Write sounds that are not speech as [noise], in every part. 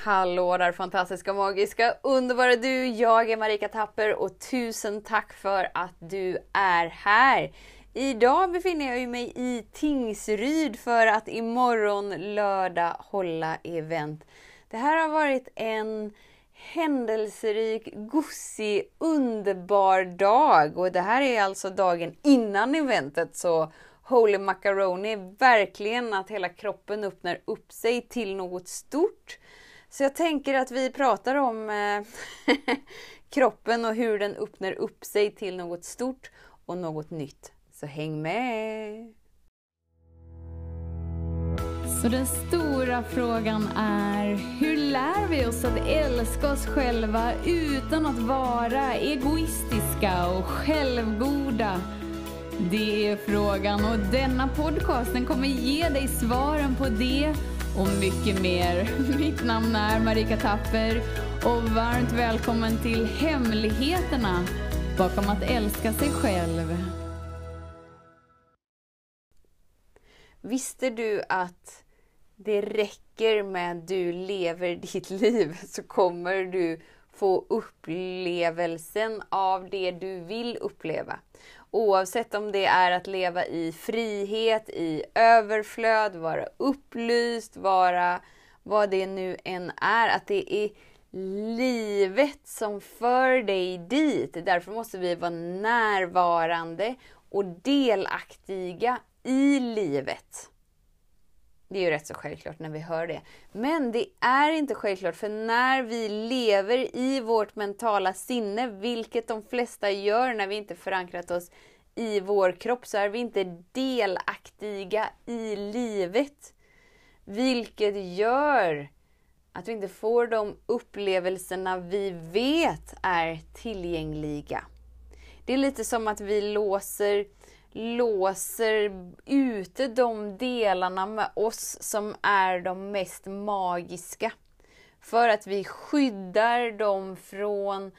Hallå där fantastiska, magiska, underbara du! Jag är Marika Tapper och tusen tack för att du är här! Idag befinner jag mig i Tingsryd för att imorgon lördag hålla event. Det här har varit en händelserik, gussig, underbar dag och det här är alltså dagen innan eventet så Holy Macaroni, verkligen att hela kroppen öppnar upp sig till något stort. Så jag tänker att vi pratar om eh, [laughs] kroppen och hur den öppnar upp sig till något stort och något nytt. Så häng med! Så den stora frågan är, hur lär vi oss att älska oss själva utan att vara egoistiska och självgoda? Det är frågan och denna podcast den kommer ge dig svaren på det och mycket mer. [laughs] Mitt namn är Marika Tapper och varmt välkommen till Hemligheterna bakom att älska sig själv. Visste du att det räcker med att du lever ditt liv så kommer du få upplevelsen av det du vill uppleva. Oavsett om det är att leva i frihet, i överflöd, vara upplyst, vara vad det nu än är. Att det är livet som för dig dit. Därför måste vi vara närvarande och delaktiga i livet. Det är ju rätt så självklart när vi hör det. Men det är inte självklart för när vi lever i vårt mentala sinne, vilket de flesta gör när vi inte förankrat oss i vår kropp, så är vi inte delaktiga i livet. Vilket gör att vi inte får de upplevelserna vi vet är tillgängliga. Det är lite som att vi låser låser ute de delarna med oss som är de mest magiska. För att vi skyddar dem från,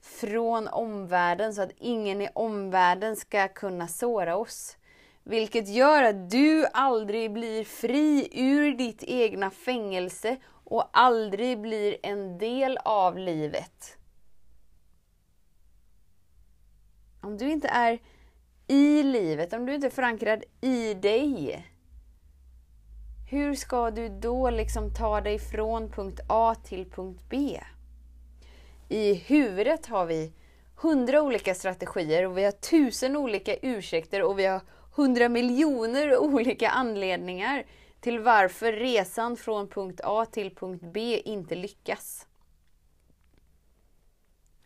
från omvärlden så att ingen i omvärlden ska kunna såra oss. Vilket gör att du aldrig blir fri ur ditt egna fängelse och aldrig blir en del av livet. Om du inte är i livet, om du inte är förankrad i dig, hur ska du då liksom ta dig från punkt A till punkt B? I huvudet har vi hundra olika strategier och vi har tusen olika ursäkter och vi har hundra miljoner [laughs] olika anledningar till varför resan från punkt A till punkt B inte lyckas.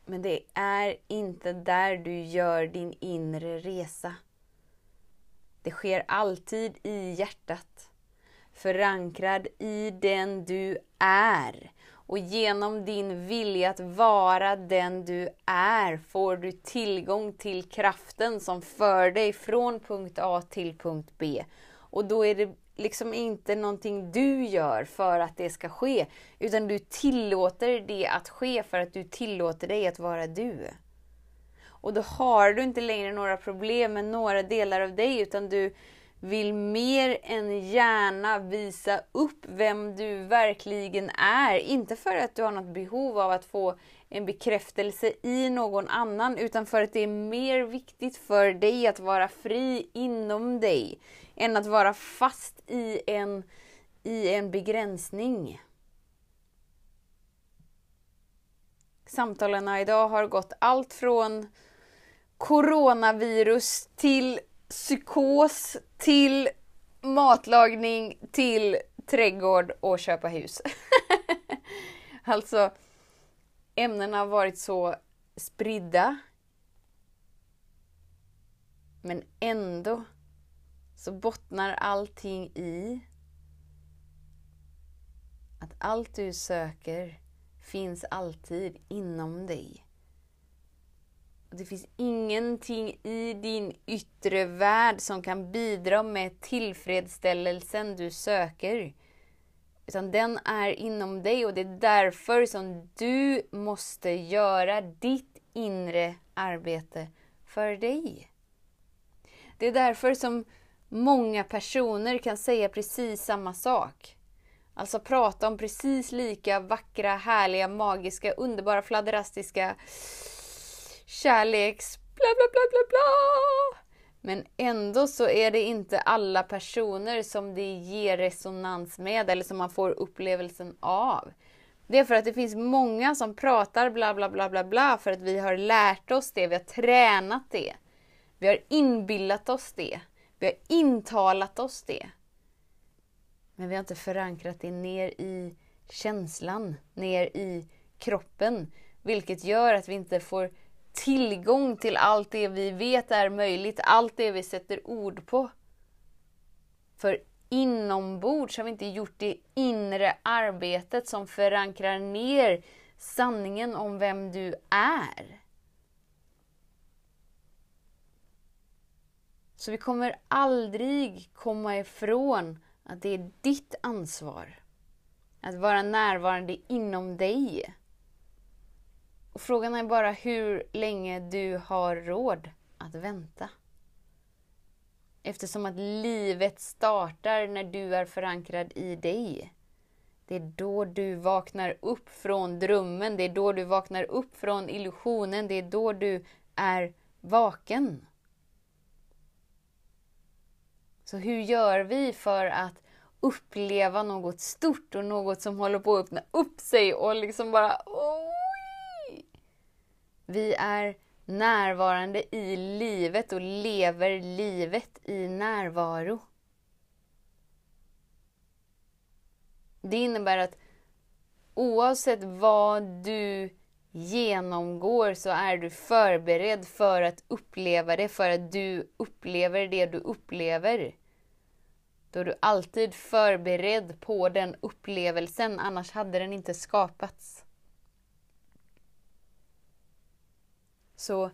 Men det är inte där du gör din inre resa. Det sker alltid i hjärtat. Förankrad i den du är. Och genom din vilja att vara den du är får du tillgång till kraften som för dig från punkt A till punkt B. Och då är det liksom inte någonting du gör för att det ska ske, utan du tillåter det att ske för att du tillåter dig att vara du. Och då har du inte längre några problem med några delar av dig, utan du vill mer än gärna visa upp vem du verkligen är. Inte för att du har något behov av att få en bekräftelse i någon annan, utan för att det är mer viktigt för dig att vara fri inom dig än att vara fast i en, i en begränsning. Samtalen idag har gått allt från coronavirus till psykos, till matlagning, till trädgård och köpa hus. [laughs] alltså, ämnena har varit så spridda. Men ändå så bottnar allting i att allt du söker finns alltid inom dig. Det finns ingenting i din yttre värld som kan bidra med tillfredsställelsen du söker. Utan den är inom dig och det är därför som du måste göra ditt inre arbete för dig. Det är därför som många personer kan säga precis samma sak. Alltså prata om precis lika vackra, härliga, magiska, underbara, fladderastiska kärleks... bla bla bla bla bla. Men ändå så är det inte alla personer som det ger resonans med eller som man får upplevelsen av. Det är för att det finns många som pratar bla bla bla bla bla för att vi har lärt oss det, vi har tränat det. Vi har inbillat oss det. Vi har intalat oss det. Men vi har inte förankrat det ner i känslan, ner i kroppen. Vilket gör att vi inte får tillgång till allt det vi vet är möjligt, allt det vi sätter ord på. För inombords har vi inte gjort det inre arbetet som förankrar ner sanningen om vem du är. Så vi kommer aldrig komma ifrån att det är ditt ansvar att vara närvarande inom dig. Och frågan är bara hur länge du har råd att vänta. Eftersom att livet startar när du är förankrad i dig. Det är då du vaknar upp från drömmen, det är då du vaknar upp från illusionen, det är då du är vaken. Så hur gör vi för att uppleva något stort och något som håller på att öppna upp sig och liksom bara åh, vi är närvarande i livet och lever livet i närvaro. Det innebär att oavsett vad du genomgår så är du förberedd för att uppleva det, för att du upplever det du upplever. Då är du alltid förberedd på den upplevelsen, annars hade den inte skapats. Så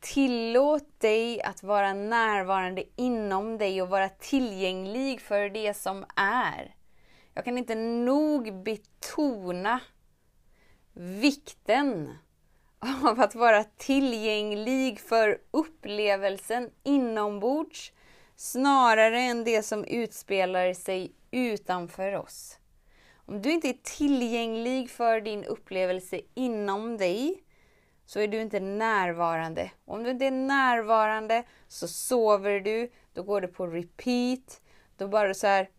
tillåt dig att vara närvarande inom dig och vara tillgänglig för det som är. Jag kan inte nog betona vikten av att vara tillgänglig för upplevelsen inombords snarare än det som utspelar sig utanför oss. Om du inte är tillgänglig för din upplevelse inom dig så är du inte närvarande. Om du inte är närvarande så sover du, då går det på repeat. Då bara så här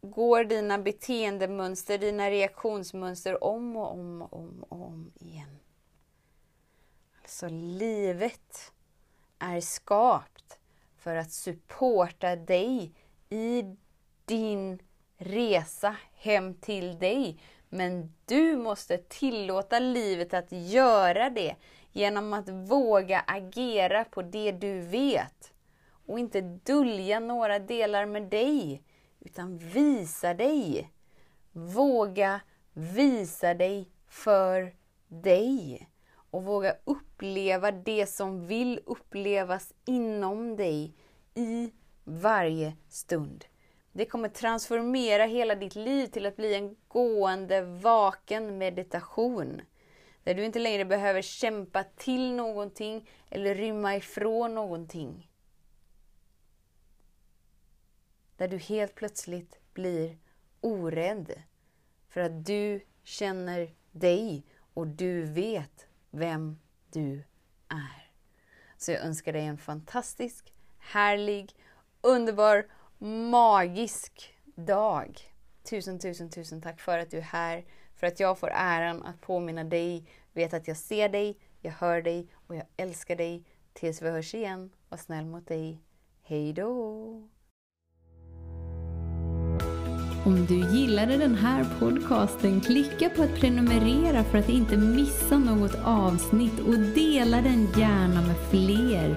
går dina beteendemönster, dina reaktionsmönster om och om och om, och om igen. Alltså livet är skapt för att supporta dig i din resa hem till dig. Men du måste tillåta livet att göra det genom att våga agera på det du vet. Och inte dölja några delar med dig, utan visa dig. Våga visa dig för dig och våga uppleva det som vill upplevas inom dig i varje stund. Det kommer transformera hela ditt liv till att bli en gående, vaken meditation. Där du inte längre behöver kämpa till någonting eller rymma ifrån någonting. Där du helt plötsligt blir orädd. För att du känner dig och du vet vem du är. Så jag önskar dig en fantastisk, härlig, underbar, magisk dag. Tusen, tusen, tusen tack för att du är här. För att jag får äran att påminna dig, vet att jag ser dig, jag hör dig och jag älskar dig. Tills vi hörs igen, var snäll mot dig. Hej då! Om du gillade den här podcasten, klicka på att prenumerera för att inte missa något avsnitt och dela den gärna med fler.